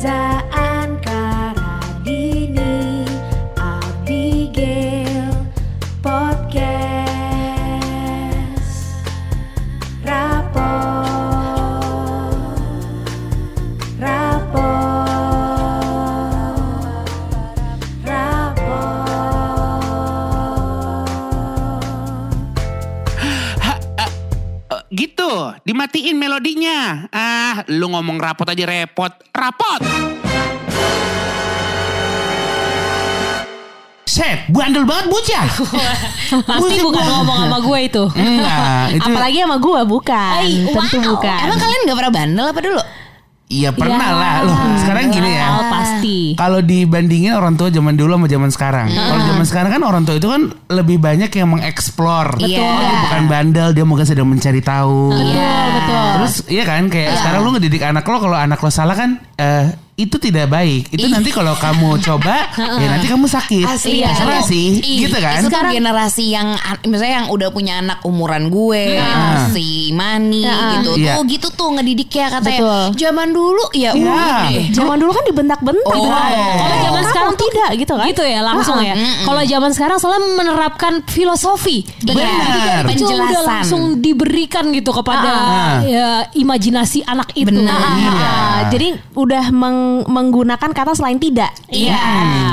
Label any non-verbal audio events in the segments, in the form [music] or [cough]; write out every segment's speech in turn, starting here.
desire. Lu ngomong rapot aja repot. Rapot! Set, bandel banget bocah. [laughs] Pasti Buset, bukan gua. ngomong sama gue itu. Enggak, itu Apalagi sama gue bukan, tentu bukan. Emang kalian gak pernah bandel apa dulu? Iya pernah Ya. lah. Loh, sekarang gini ya. Oh, pasti. Kalau dibandingin orang tua zaman dulu sama zaman sekarang. Kalau zaman sekarang kan orang tua itu kan lebih banyak yang mengeksplor. Betul. Oh, dia bukan bandel, dia mungkin sedang mencari tahu. Betul, betul. Terus iya kan kayak sekarang lu ngedidik anak lo kalau anak lo salah kan eh, itu tidak baik. Itu nanti kalau kamu [laughs] coba ya nanti kamu sakit. Asli Terserah sih, Ih, gitu kan? Itu kan generasi yang an- misalnya yang udah punya anak umuran gue, Heeh. si Mani gitu. Iya. Tuh gitu tuh ngedidik ya katanya. Betul. Zaman dulu ya Iya. udah deh. Zaman dulu kan dibentak-bentak. Oh. Kalau Kalau zaman sekarang tuh tidak gitu kan? Gitu ya langsung ya. Kalau zaman sekarang soalnya menerapkan filosofi. Benar. Kecil udah Penjelasan. langsung diberikan gitu kepada Ah. ya, imajinasi anak itu. Benar. Ah, jadi udah meng- menggunakan kata selain tidak. Iya.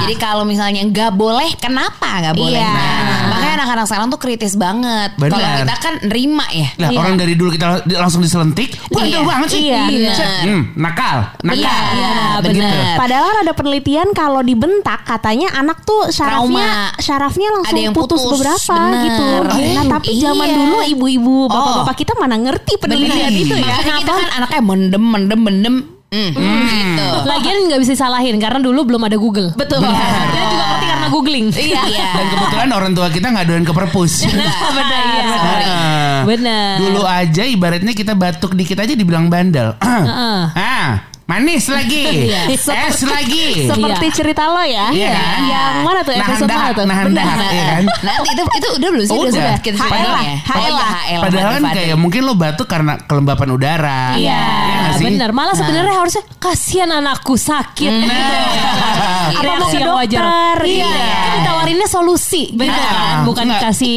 Jadi kalau misalnya nggak boleh, kenapa nggak boleh? Iya. Nah, makanya anak-anak sekarang tuh kritis banget. Benar. Kalau kita kan nerima ya. Lah Iya. orang dari dulu kita langsung diselentik, bandel Iya. banget sih. Iya. Set, hmm, nakal, nakal. Iya, Dan gitu. benar. Padahal kan ada penelitian kalau dibentak katanya anak tuh syarafnya Trauma. syarafnya langsung Ada yang putus, putus, beberapa benar. gitu. Oh, Nah, tapi iya. zaman dulu ibu-ibu, bapak-bapak Oh. kita mana ngerti penelitian Bener. itu ya. Makanya kita kan anaknya mendem, mendem, mendem. Hmm, gitu. Lagian nggak bisa disalahin karena dulu belum ada Google. Betul. Kita juga ngerti karena googling. Iya. [laughs] Dan kebetulan orang tua kita nggak doain ke perpus. [laughs] Benar. Ah. Benar. Dulu aja ibaratnya kita batuk dikit aja dibilang bandel. [clears throat] Heeh. ah, manis lagi. [laughs] Es lagi. Seperti cerita lo ya. Iya kan? Yang mana tuh episode mana tuh? nahan dahak, iya kan? Nanti itu itu udah belum sih? Oh, Udah, udah. sudah. Kita HL lah, ya. HL iya, lah. Padahal kan kayak mungkin lo batuk karena kelembapan udara. Iya, sih? benar. Malah sebenarnya harusnya kasihan anakku sakit. [laughs] Iya, Reaksi mau ke yang wajar. dokter, Iya, iya. kan ditawarinnya solusi, benar Nah, kan? Bukan enggak. dikasih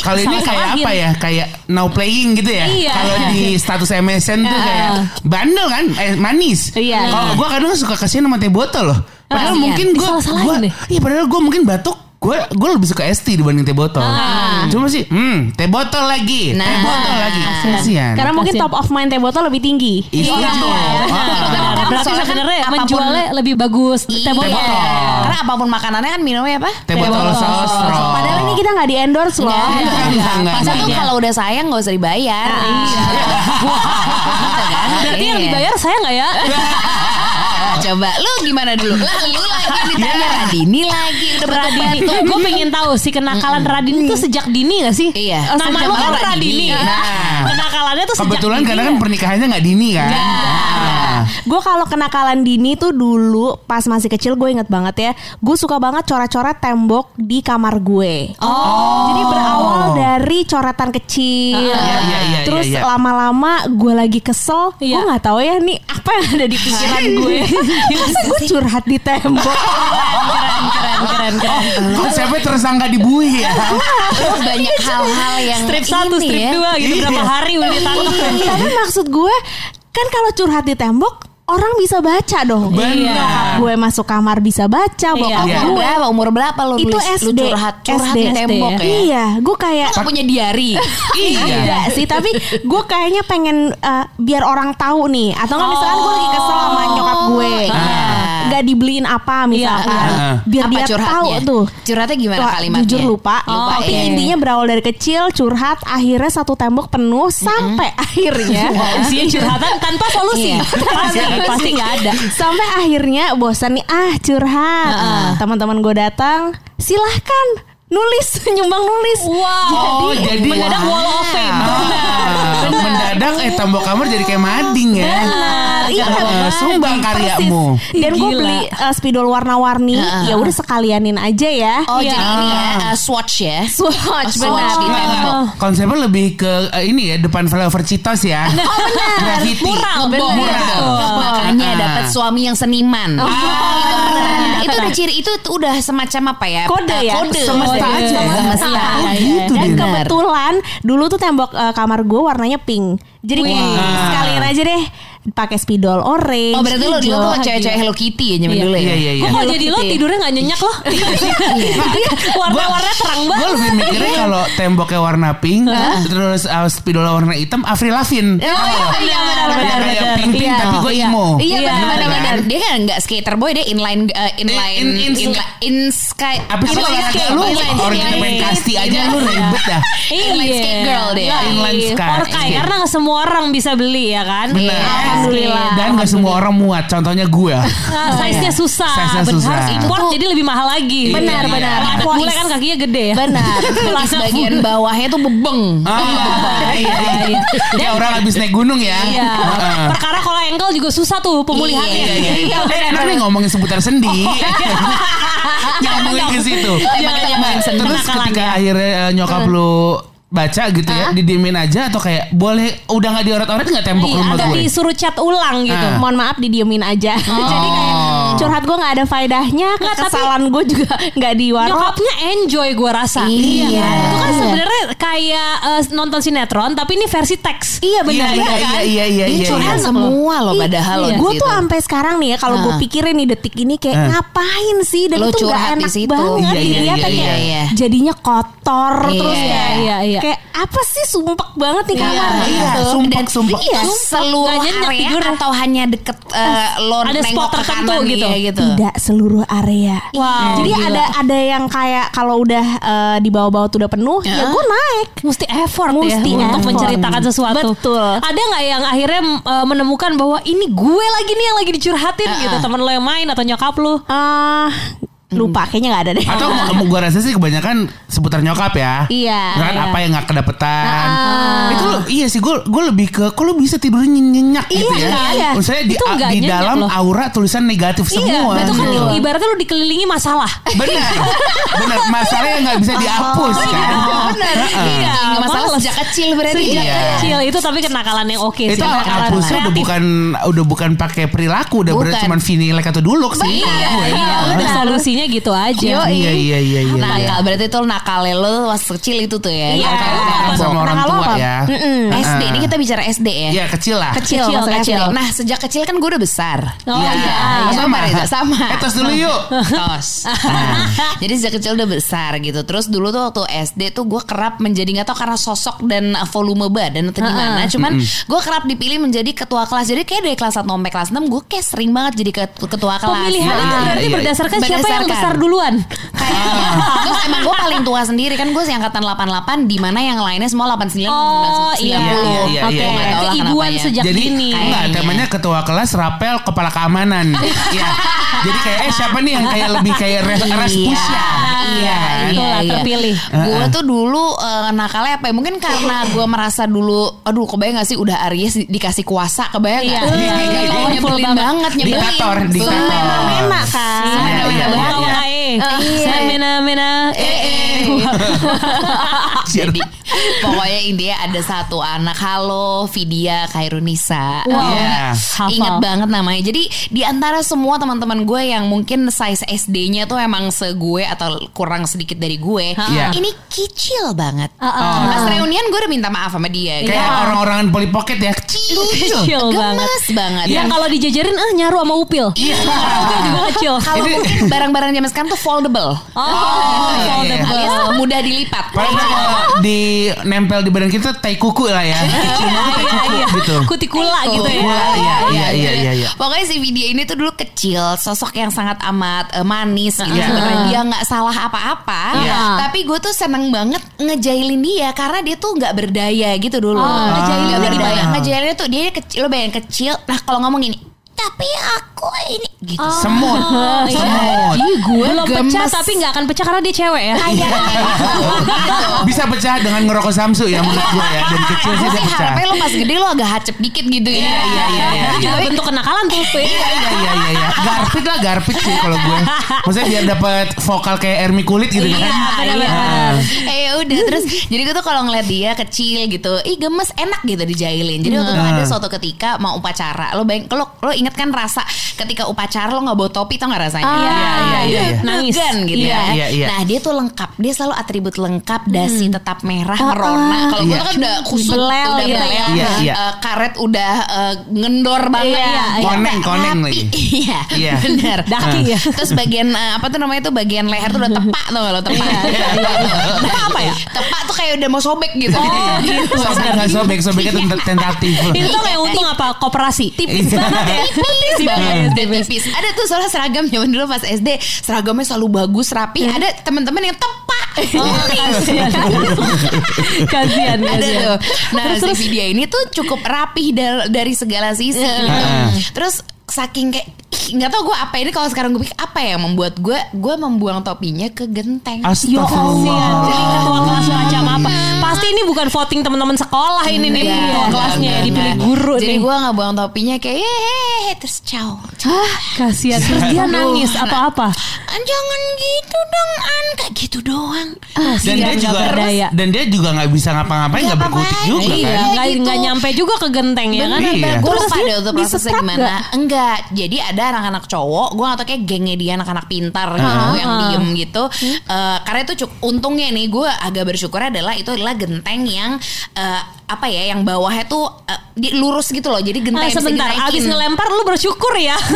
Kalau ini kayak salah-salahin. apa ya? Kayak now playing gitu ya. Iya. Kalau di status MSN tuh kayak bandel kan, eh, manis. Iya. Kalau gue kadang suka kasihan sama teh botol loh. Padahal mungkin gue, iya padahal gue mungkin batuk. Gue gue lebih suka es teh dibanding teh botol. Cuma sih, hmm, teh botol lagi, teh Nah. botol lagi. Kasihan. Karena mungkin Kasian. top of mind teh botol lebih tinggi. Iya. Benar. Kan Berarti soalnya kan sebenarnya apapun- menjualnya lebih bagus teh Iya. botol. Karena apa pun makanannya kan minumnya apa? Teh botol saus. Padahal ini kita nggak di endorse loh. Masa tuh kalau udah sayang nggak usah dibayar. Iya. Gitu kan? Berarti yang Iya. dibayar saya nggak ya? [laughs] Coba lu gimana dulu? Lah lu lagi ditanya Radini lagi udah Radini betul Gue pengen tahu sih kenakalan Radini itu sejak dini gak sih? Iya. Nama Sejak lu kan Radini. Radini. Nah. [laughs] Kenakalannya tuh sejak Kebetulan dini karena ya? kan pernikahannya nggak dini kan. Nah. Gue kalau kenakalan dini tuh dulu pas masih kecil gue inget banget ya. Gue suka banget coret-coret tembok di kamar gue. Oh. Jadi berawal dari coretan kecil. Iya, iya, iya, Terus iya, iya. lama-lama gue lagi kesel. Gue Iya. nggak tahu ya nih apa yang ada di pikiran [laughs] gue. Masa gue curhat di tembok. Keren, keren, keren, keren. Konsepnya tersangka dibui ya. Banyak hal-hal yang Strip satu, strip ya. dua gitu Iya. berapa hari udah ditangkap. Tapi maksud gue kan kalau curhat di tembok orang bisa baca dong. Benar. Nyokap gue masuk kamar bisa baca. Bokap Iya. Umur gue berapa? Umur berapa lu itu nulis lu SD. curhat curhat SD. di tembok ya? Iya, gue kayak Lu punya diary. [laughs] Iya. Enggak sih, tapi gue kayaknya pengen eh, biar orang tahu nih. Atau nggak misalkan gue lagi kesel sama nyokap gue. Ah. Nggak dibeliin apa misalkan. Iya. Biar Apa dia curhatnya? tahu tuh. Curhatnya gimana Wah, kalimatnya? Jujur lupa. Lupa, tapi iya. intinya berawal dari kecil curhat akhirnya satu tembok penuh sampai [laughs] akhirnya Isinya curhatan tanpa solusi. Iya. [laughs] Pasti, pasti nggak ada. sampai akhirnya bosan nih ah curhat. Teman-teman gue datang, silahkan nulis [laughs] nyumbang nulis. Wow. Oh, jadi mendadak wall of fame. Ah, mendadak eh tembok kamar jadi kayak mading ya. Benar, iya. Sumbang karyamu. Dan gue beli uh, spidol warna-warni, ya udah sekalianin aja ya. Oh Iya. jadi ini ya uh, swatch ya. Swatch, Swatch di benar. tembok. Konsepnya lebih ke eh, ini ya depan flyover Citos ya. Oh benar. Graffiti. Mural, Ngebom. benar. Makanya dapat suami yang seniman. Oh. Udah ciri itu tuh udah semacam apa ya? Kode ya? Kode. Semesta Kode. aja? Semesta. Oh, gitu Dan dia. kebetulan dulu tuh tembok eh, kamar gue warnanya pink. Jadi Wih. kayak sekalian aja deh pakai spidol orange. Oh berarti lo dulu tuh cewek-cewek Hello Kitty ya zaman Iya. dulu ya? Iya iya iya. Kok kalau Hello jadi lo tidurnya gak nyenyak loh [laughs] [laughs] Warna-warna terang Gue banget lebih mikirnya kalau temboknya warna pink, terus uh, spidolnya warna hitam, Avril Lavigne. Oh, iya benar Kayak benar kayak benar. pink pink Iya. tapi gue Iya. emo. Iya Iya, benar benar kan? benar. Dia kan nggak skater boy, dia inline eh, inline In- in- in, in sky. Apa sih Inline olahraga lu? inline Orang main kasti aja lu ribet dah. Inline skate girl. Iya. Inline. Orkai Karena gak semua orang bisa beli ya kan Benar. Alhamdulillah. Dan gak semua orang muat. Contohnya gue. Nah, size-nya susah. Size-nya susah. Harus import jadi lebih mahal lagi. Benar, Iya. benar. Anak bule kan kakinya gede ya. Benar. [laughs] Terus bagian bawahnya tuh bebeng. Ah, [laughs] iya, iya. Ya orang habis naik gunung ya. Iya. Heeh. Perkara kalau ankle juga susah tuh pemulihannya. Iya, iya, iya. Eh, enak nih ngomongin seputar sendi. Nyambungin ke situ. Terus ketika akhirnya eh, nyokap lu baca gitu ya, didiemin aja atau kayak boleh udah nggak dioret-oret nggak tembok Iya, rumah gue? disuruh cat ulang gitu. Mohon maaf didiemin aja. [laughs] Jadi kayak curhat gue nggak ada faedahnya, [laughs] Nggak, tapi- kesalahan gue juga nggak diwaro. Nyokapnya enjoy gue rasa. Iya. Itu kan sebenarnya kayak eh, nonton sinetron tapi ini versi teks. Iya benar. Iya, iya, kan? iya, iya, iya, iya. curhat iya. semua loh padahal di Gue tuh sampai sekarang nih ya kalau gue Ah. pikirin nih detik ini kayak Ah. ngapain sih dan Lo itu nggak curhat di enak situ. banget Iya, iya, dilihat iya, iya, iya. jadinya kotor Iya. terus kayak Iya, iya. kayak apa sih sumpek banget nih kamar Iya, gitu. sumpek, Dan sumpek. Iya, seluruh area tidurnya. atau hanya deket eh, lo Ada spot tertentu kanan gitu. iya, gitu. Tidak seluruh area. Wow, Jadi gila. ada ada yang kayak kalau udah eh, di bawah-bawah tuh udah penuh, ya Heeh. gue naik. Mesti effort Mesti ya untuk effort. menceritakan sesuatu. Betul. Ada nggak yang akhirnya eh, menemukan bahwa ini gue lagi nih yang lagi dicurhatin gitu temen lo yang main atau nyokap lo? Ah, lupa kayaknya nggak ada deh. Atau gue [laughs] rasa sih kebanyakan seputar nyokap ya. Iya, Kan iya. apa yang nggak kedapetan. Ah. Itu lo, iya sih gue gue lebih ke kok lo bisa tidur nyenyak gitu Iya, ya. iya. Maksudnya di, di dalam loh. aura tulisan negatif semua. itu kan gitu. ibaratnya lo dikelilingi masalah. Benar. Benar. Masalahnya nggak bisa dihapus kan. Benar. Heeh. Iya, masalah males. sejak kecil berarti. Sejak Iya. kecil itu tapi kenakalan yang oke sih. itu Kenakalan hapusnya udah bukan udah bukan pakai perilaku udah bener Bukan. cuman vinilek atau duluk sih Iya, gue. Iya, udah Benar. Solusinya gitu aja. iya iya iya iya Nakal iya. berarti tuh nakalnya lo pas kecil itu tuh ya. Iya. Yang kayak Nakal sama orang Nakal tua apa? ya. SD ini kita bicara SD ya. Iya kecil lah Kecil, Kecil, kecil. Nah sejak kecil kan gue udah besar. Oh Iya. iya. Sama, Reza, sama. Eh, tos dulu yuk Tos. Nah, jadi sejak kecil udah besar gitu. Terus dulu tuh waktu SD tuh gue kerap menjadi nggak tau karena sosok dan volume badan atau gimana. Cuman gue kerap dipilih menjadi ketua kelas. Jadi kayak dari kelas 1 sampai kelas 6 gue kayak sering banget jadi ket- ketua kelas. Pemilihan Iya, itu iya, berarti iya. berdasarkan siapa yang. Besar duluan. Kayaknya. Terus emang gue paling tua sendiri kan gue sih angkatan 88 di mana yang lainnya semua 89 Oh 90. iya. Iya, iya, iya, Oke. iya. Keibuan kenapanya. sejak jadi dini. enggak temanya ketua kelas rapel kepala keamanan [laughs] Iya. jadi kayak eh siapa nih yang kayak lebih kayak res Rasputia Iya, Itulah terpilih. Gue tuh dulu eh, nakalnya apa ya? Mungkin karena gue merasa dulu, aduh kebayang gak sih udah Aries di- dikasih kuasa, kebayang Iya. gak? Iya, iya, iya, iya. nyebelin banget, nyebelin. Diktator, diktator. Semena-mena kan. Iya, iya, iya, Bawa iya. eh. Iya. Mena mena eh eh. [laughs] [laughs] Jadi pokoknya intinya ada satu anak halo Vidya Kairunisa. Wow. Iya. Hafal. Ingat banget namanya. Jadi di antara semua teman-teman gue yang mungkin size SD-nya tuh emang segue atau kurang sedikit dari gue, Iya. ini kecil banget. Ah, Pas reunian gue udah minta maaf sama dia. kayak orang-orangan Polly Pocket ya kecil Kecil banget. Gemes banget. Yang kalau dijajarin eh nyaru sama upil. Iya. [laughs] Upil juga kecil. Kalau Ini- mungkin barang-barang zaman sekarang tuh foldable. Oh, iya, iya. foldable. Alias mudah dilipat. Padahal kalau di nempel di badan kita tai kuku lah ya [laughs] kecilnya tuh tai kuku Iya. gitu Kutikula gitu ya. Iya, iya, iya, iya, iya. Pokoknya si video ini tuh dulu kecil, sosok yang sangat amat eh, manis gitu. Iya. Sebenarnya dia nggak salah apa-apa, Iya. tapi gue tuh seneng banget ngejailin dia karena dia tuh nggak berdaya gitu dulu. Oh, gimana? gimana? Ngejailinnya tuh dia kecil, lo bayangin kecil. Nah kalau ngomong ini, tapi aku ini gitu. Semut. Semut. Ih, gue Belum pecah gemes. tapi nggak akan pecah karena dia cewek ya. [laughs] Bisa pecah dengan ngerokok Samsu ya menurut gue ya. Dari kecil sih dia pecah. harapnya lo pas gede lo agak hacep dikit gitu ya. Iya iya iya. Juga bentuk kenakalan tuh. Iya iya iya iya. Garpit lah garpit sih kalau gue. Maksudnya biar dapat vokal kayak Ermi kulit gitu kan. benar-benar. Eh ya udah terus jadi gue tuh kalau ngeliat dia kecil gitu, ih gemes enak gitu dijailin. Jadi waktu Hmm. ada suatu ketika mau upacara, lo bayang, lo lo inget kan rasa ketika upacara lo nggak bawa topi tau nggak rasanya? Iya, iya, iya, iya. Nangis. Nangis gitu Iya. ya. Iya, iya. Nah dia tuh lengkap, dia selalu atribut lengkap, dasi tetap merah, merona. Kalau gue Iya. tuh kan udah kusut, Belel udah gitu belel, ya. Iya, iya. Eh, karet udah eh, ngendor banget. Iya, iya. Koneng, koneng Rapi. lagi. Iya, Iya. benar. [laughs] Daki ya. [laughs] Terus bagian eh, apa tuh namanya tuh bagian leher tuh udah [laughs] tepak tuh kalau tepak. Tepak apa ya? Tepak tuh kayak udah mau sobek gitu. Oh, gitu. Sobek nggak sobek, sobeknya tent- tentatif. Itu tuh kayak untung apa? Koperasi. Tipis Iya. banget ya. Tipis banget Tipis, dan tipis. tipis. Ada tuh soalnya seragam zaman dulu pas SD seragamnya selalu bagus rapi. Ada teman-teman yang tepak. Oh, kasihan. kasihan, ada kasihan. tuh. Nah Terus, si video ini tuh cukup rapih dari segala sisi. gitu. Terus saking kayak nggak tau gue apa ini kalau sekarang gue pikir apa ya yang membuat gue gue membuang topinya ke genteng. Ya kasihan. Astagfirullah. Jadi ketua kelas macam apa? Pasti ini bukan voting teman-teman sekolah ini nih ketua enggak, kelasnya enggak, dipilih enggak. guru Jadi gue nggak buang topinya kayak hehehe terus ciao. Hah, kasihan. Terus dia nangis apa-apa. "Ah, Jangan gitu dong An Kayak gitu doang Dan dia juga nggak berdaya. dan dia juga nggak bisa ngapa-ngapain, nggak berkutik juga Iya, kan. nggak gitu. nggak nyampe juga ke genteng ya kan? Iya. Gue Terus lupa deh itu prosesnya gimana nggak? Enggak Jadi ada anak-anak cowok Gue gak tau kayak gengnya dia anak-anak pintar gitu Yang diem gitu Eh, Karena itu Untungnya nih Gue agak bersyukur adalah Itu adalah genteng yang eh, Apa ya Yang bawahnya tuh eh, di- Lurus gitu loh Jadi genteng Ah, yang bisa sebentar, abis ngelempar lu bersyukur ya. [laughs]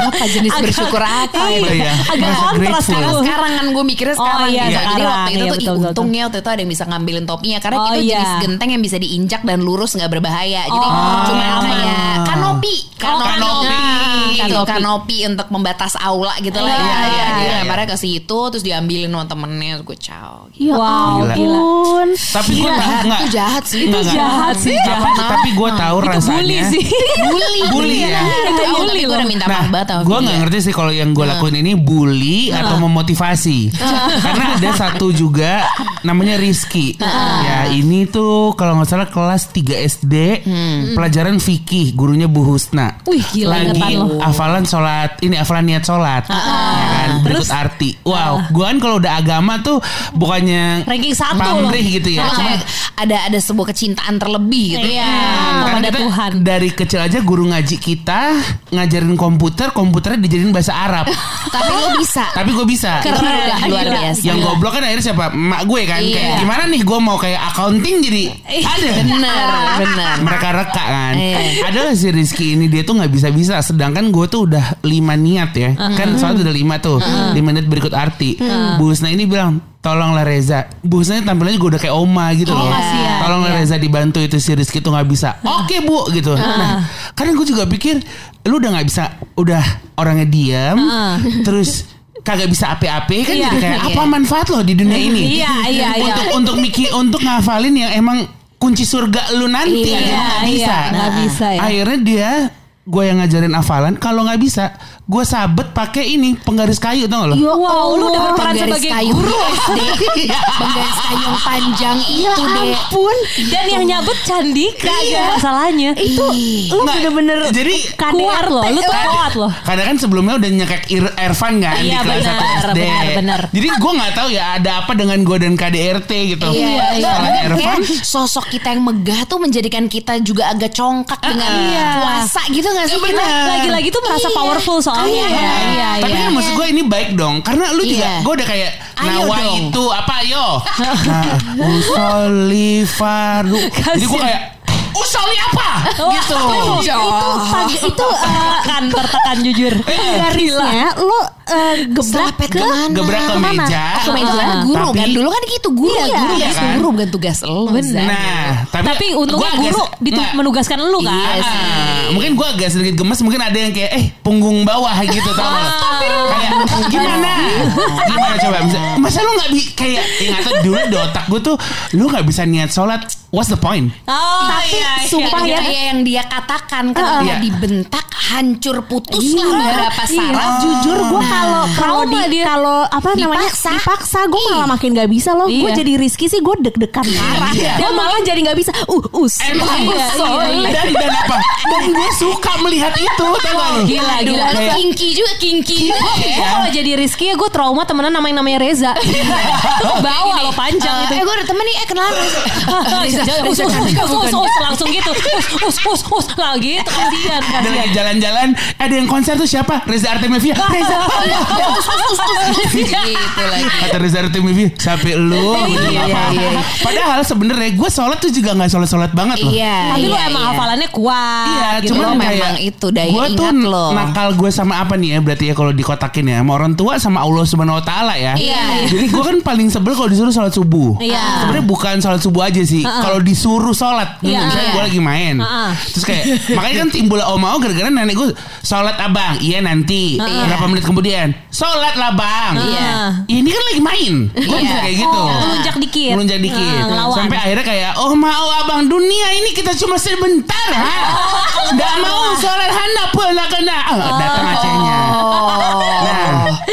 Apa jenis Agak- bersyukur apa Iya, itu Iya, agak kontras kan. Karena sekarang kan gue mikirnya Oh, sekarang iya, gitu. Jadi sekarang. waktu itu Iya, tuh betul, betul, untungnya waktu itu ada yang bisa ngambilin topinya karena Oh, itu iya. jenis genteng yang bisa diinjak dan lurus nggak berbahaya. Jadi Oh, cuma aman. kayak kanopi, kanopi, kanopi. gitu, Kanopi. kanopi untuk membatas aula gitu lah. Iya, ya. iya, Jadi iya. lemparnya ke situ terus diambilin sama temennya gue caw. Gitu. Ya Wow, Gila. Tapi gue Jahat, itu jahat sih. Itu jahat sih, Tapi- gue tahu Itu rasanya. bully sih. Bully, Bully ya? Itu Itu bully gue udah minta Nah, maaf banget gue dia. nggak ngerti sih kalau yang gue lakuin ini bully atau memotivasi. Karena ada satu juga namanya Rizky. Ya ini tuh kalau nggak salah kelas 3 SD, pelajaran fikih, gurunya Bu Husna. Wih, gila Lagi hafalan sholat, ini hafalan niat sholat, ya kan, berikut arti. Wow, gue kan kalau udah agama tuh bukannya Ranking satu pamrih gitu ya. Cuma kayak ada ada sebuah kecintaan terlebih gitu. Iya. karena pada kita Tuhan. dari kecil aja guru ngaji kita ngajarin komputer, komputernya dijadiin bahasa Arab. [laughs] Tapi lo bisa. Tapi gue bisa. Keren, luar biasa. Yang goblok kan akhirnya siapa? Emak gue kan. Iya. Kayak gimana nih gue mau kayak accounting jadi ada. [laughs] Bener, bener. Mereka reka kan. Iya. Ada si Rizky ini dia tuh nggak bisa-bisa. Sedangkan gue tuh udah lima niat ya. Kan soalnya udah lima tuh. Lima niat berikut arti. Bu Husna ini bilang tolonglah Reza. Bu Husna ini tampilannya juga udah kayak oma gitu loh. kasihan. Tolonglah Reza dibantu itu si Rizky tuh nggak bisa. Oke bu gitu. Nah, karena gue juga pikir lu udah nggak bisa, udah orangnya diam, terus kagak bisa ape-ape kan Iya. jadi kayak Iya. apa manfaat lo di dunia ini? Iya, iya, iya. Untuk untuk mikir untuk ngafalin yang emang kunci surga lu nanti Iya, gitu, nggak iya, bisa. nggak bisa ya. Akhirnya dia gue yang ngajarin hafalan kalau nggak bisa gue sabet pakai ini penggaris kayu tau gak lo? Ya Wow, lu udah berperan Penggaris sebagai kayu guru [laughs] SD. Penggaris kayu yang panjang Ya itu deh. ampun. dan yang nyabut Candika Iya. masalahnya. Itu lu Nggak, bener-bener jadi KDR loh, lu tuh kuat loh. Karena kan sebelumnya udah nyekek Ir- Ervan kan di Iya, kelas benar, 1 SD. benar, benar. Jadi gue nggak tahu ya ada apa dengan gue dan KDRT gitu. Iya, iya. Salahnya Ervan. Kayak sosok kita yang megah tuh menjadikan kita juga agak congkak dengan Iya. puasa gitu gak sih? Kita Lagi-lagi tuh merasa Iya. powerful soalnya. Iya, ya. iya, Tapi iya. kan maksud gue ini baik dong Karena lu juga Iya. Gue udah kayak Nawa itu apa ayo [laughs] Nah Usoli faru Jadi gue kayak Usoli apa Gitu Itu tag- itu eh, kan tertekan jujur. Iya. garisnya lo eh, gebrak ke ke mana? Gebrak ke Ke mana? meja. Ke meja Ah, guru tapi- kan dulu kan gitu guru Iya, guru iya tugas kan? guru bukan tugas lo Zan. Nah, tapi, Tapi untungnya agak- guru ditu- nggak. menugaskan lu kan. Iya Ah, sih. mungkin gue agak sedikit gemes mungkin ada yang kayak eh punggung bawah gitu tau gak? kayak gimana gimana coba masa lu nggak bi kayak yang atau dulu di otak gue tuh lu nggak bisa niat sholat what's the point Oh, Tapi iya, iya. sumpah Kayak- ya. kayak yang dia katakan ketika Iya. dibentak hancur putus Iya, lah beberapa iya. saraf Jujur gue kalau kalau di kalau apa namanya Dipaksa. dipaksa gue malah makin gak bisa loh. Gue Iya. jadi Rizky sih gue deg-degan parah. Iya. Gue malah jadi gak bisa. Uh us. Emang uh, iya, sorry. iya, dan dan apa dan gue suka melihat itu lu Gila, gila. kinky juga kinky Gue ya. kalau jadi Rizky ya gue trauma temenan nama yang namanya Reza. [laughs] Bawa lo panjang Eh, itu. eh gue ada temen nih eh kenalan [laughs] Reza. Us, us, us, langsung gitu. Us, us, us, us, lah gitu. Kasihan, ada lagi kasihan. jalan-jalan ada yang konser tuh siapa Reza Artemisia Reza gitu lagi. kata Reza Artemisia sampai lu Iya, iya, iya. padahal sebenarnya gue sholat tuh juga nggak sholat sholat banget loh Iya. Tapi lu iya, emang iya. hafalannya kuat. Iya, gitu. cuman kayak memang itu daya gua tuh ingat lo. nakal gue sama apa nih ya berarti ya kalau dikotakin ya sama orang tua sama Allah Subhanahu Wa Taala ya. Iya. Jadi gue kan paling sebel kalau disuruh sholat subuh. Iya. Sebenarnya bukan sholat subuh aja sih. Kalau disuruh sholat, Iya. misalnya gue lagi main, terus kayak makanya kan timbul oh mau gara-gara nenek gue sholat abang, iya nanti berapa menit kemudian sholat lah bang. Iya. Ini kan lagi main, gue Iya. bisa kayak gitu. Oh, melunjak dikit. Melunjak dikit. Ngelawan. Sampai akhirnya kayak oh mau abang dunia ini kita cuma sebentar ha. Nggak mau sholat hana pula kena. Ah, datang acehnya.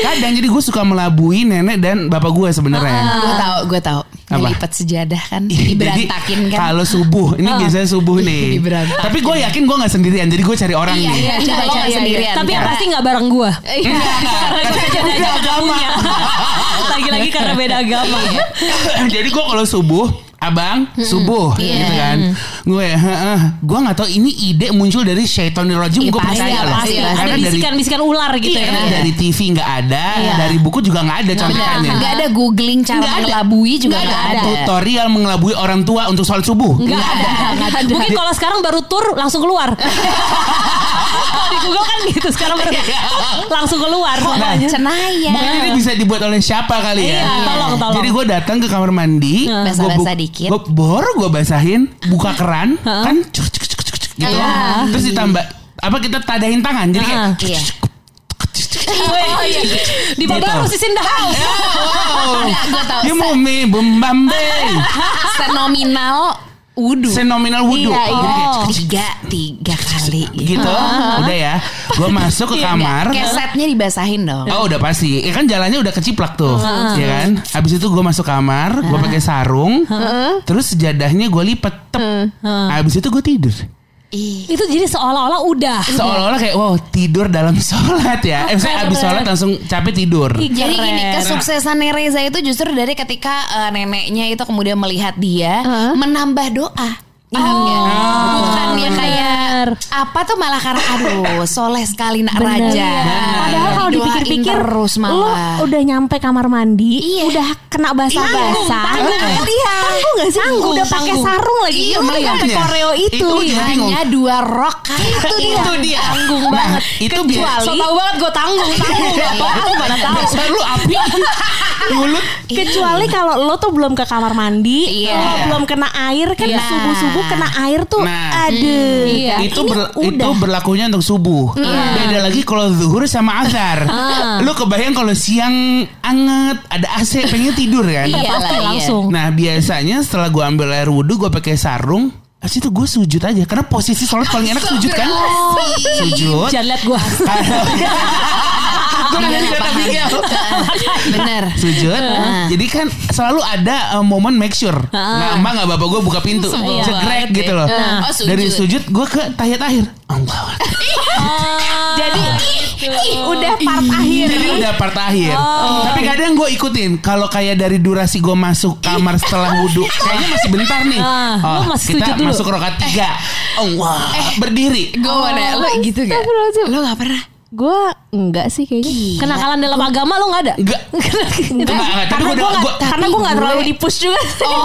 Kadang jadi gue suka melabui nenek dan bapak gue sebenarnya. Gue tahu, gue tahu. Ngelipat sejadah kan, Ih, diberantakin jadi, kan. Kalau subuh, ini biasanya subuh nih. [laughs] Tapi gue yakin gue nggak sendirian, jadi gue cari orang Iya, nih. iya, coba Iya, cari iya, sendirian. Tapi yang Karena- pasti nggak bareng gue. [laughs] Iya. [laughs] Karena beda agama. Lagi-lagi karena beda agama. jadi gue kalau subuh Abang subuh Iya. gitu kan Gue Gue gak tahu ini ide muncul dari syaitonir rajim Iya, Gue percaya loh pasti. Ada Karena dari bisikan-bisikan ular gitu Iya, ya. karena dari TV nggak ada, dari buku juga nggak ada contekannya. Nggak ada googling cara Nggak ada. mengelabui juga Nggak nggak ada. ada. Tutorial mengelabui orang tua untuk sholat subuh. Nggak ada. Mungkin kalau sekarang baru tur langsung keluar. [laughs] [laughs] Kalau di Google kan gitu sekarang baru langsung keluar. Nah, Cenaya. Mungkin ini bisa dibuat oleh siapa kali ya? Iya, tolong, tolong. Jadi gue datang ke kamar mandi, Nah. gua Basah-basah dikit. gua bor gue basahin, buka keran, kan cuk, cuk, cuk, cuk, cuk, gitu. Iya. Terus ditambah apa kita tadahin tangan, jadi kayak. Iya. Oh, iya. Di bawah Gitu. harus the house. Oh, [laughs] Gue tahu. you me bumbambe, Senominal wudhu. senominal wudhu. Iya, iya. kayak Tiga, tiga kali. gitu, udah ya. Gue masuk ke kamar. Kesetnya dibasahin dong. Oh udah pasti, ya kan jalannya udah keciplak tuh, ya kan. Habis itu gue masuk kamar, gue pakai sarung, terus sejadahnya gue lipet, tep. Habis itu gue tidur. Ih. Itu jadi seolah-olah udah. Seolah-olah kayak wow tidur dalam [laughs] sholat ya. Eh, saya habis sholat langsung capek tidur. Ih, Jadi Keren. gini kesuksesan Reza itu justru dari ketika eh, neneknya itu kemudian melihat dia menambah doa. Ingat nggak? Bukan dia kayak apa tuh malah karena aduh soleh sekali nak Bener. raja. Padahal kalau dipikir-pikir terus lo malah. udah nyampe kamar mandi, Iya. udah kena basah-basah. Iya. Tanggung gak sih? Tanggung, udah pakai sarung lagi. Iya, udah makanya. koreo itu. Itu dia. Hanya dua rok Itu dia. Itu dia. Tanggung Nah, banget. itu biar So tau banget gue tanggung, tanggung. Apaan mana tahu. Dasar lu api [laughs] mulut. Kecuali kalau lo tuh belum ke kamar mandi, Iya. lo belum kena air kan Iya. Subuh-subuh kena air tuh Nah. aduh. Iya. itu ber- itu udah. berlakunya untuk subuh. Beda lagi kalau zuhur sama azhar. Ah. Lu kebayang kalau siang anget, ada AC, pengen tidur kan? Iya, pasti iya. langsung. Nah biasanya setelah gue ambil air wudhu gue pakai sarung Habis itu gue sujud aja Karena posisi sholat paling enak sujud kan Sujud Jangan liat gue. Gue nanya kata Miguel Bener. Sujud. Jadi kan selalu ada uh, momen make sure. Nggak emak nggak bapak gue buka pintu. Cegrek gitu loh. Oh, sujud. Dari sujud gue ke tahiyat akhir Allah Jadi udah part akhir. Jadi udah part akhir. Tapi kadang gue ikutin. Kalau kayak dari durasi gue masuk kamar setelah wudhu Kayaknya masih bentar nih. Ah, Oh kita masuk rokat tiga. Allah Berdiri. Gue mau nanya, lo gitu gak? Lo gak pernah? Gue enggak sih kayaknya. Kenakalan dalam agama lo gak ada? Enggak [laughs] Enggak, enggak. Tapi Karena gue gue gak, gua- karena gue gak terlalu di push juga. Jadi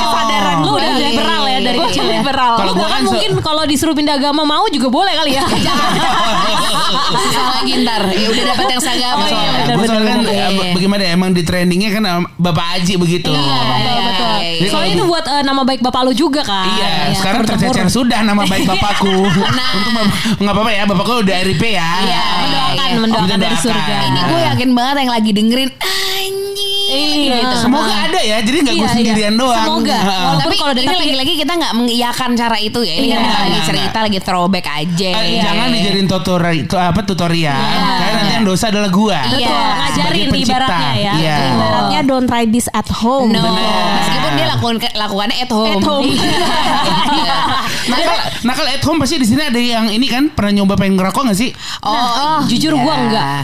kesadaran Lu udah liberal ya dari Gue kecil ya? liberal. Kalau Gua gua kan kan mungkin kalau disuruh pindah agama mau juga boleh kali ya. [laughs] Susah lagi pintar. Ya udah dapat yang seagama Oh, iya, soalnya. Gue kan eh, bagaimana ya, emang di trendingnya kan eh, Bapak Aji begitu. Iya, Betul, betul. Iya, Soalnya iya. itu buat eh, nama baik bapak lu juga kan. Iya, Iya, sekarang tercecer sudah nama baik bapakku. [laughs] Untung bap- nggak apa-apa ya, bapakku udah RIP ya. Iya, Mendoakan, iya. mendoakan dari surga. Ini gue yakin banget yang lagi dengerin Iya. gitu. Semoga ada ya, jadi nggak gue Iya, sendirian iya. doang. Semoga. Walaupun Tapi kalau dari ini lagi-lagi kita nggak mengiyakan cara itu ya. Ini Iya. kan kita lagi Nggak, cerita, lagi throwback aja. Eh, Iya. jangan dijadiin tutorial itu apa tutorial karena nanti yang dosa adalah gua. Iya. Betul, ngajarin pencipta. ibaratnya ya. Iya. Ibaratnya don't try this at home. No, Bener. meskipun dia lakukan lakukannya at home. At home. Iya. [laughs] Nakal, nakal at home pasti di sini ada yang ini kan pernah nyoba pengen ngerokok gak sih? Oh, jujur iya. gua enggak.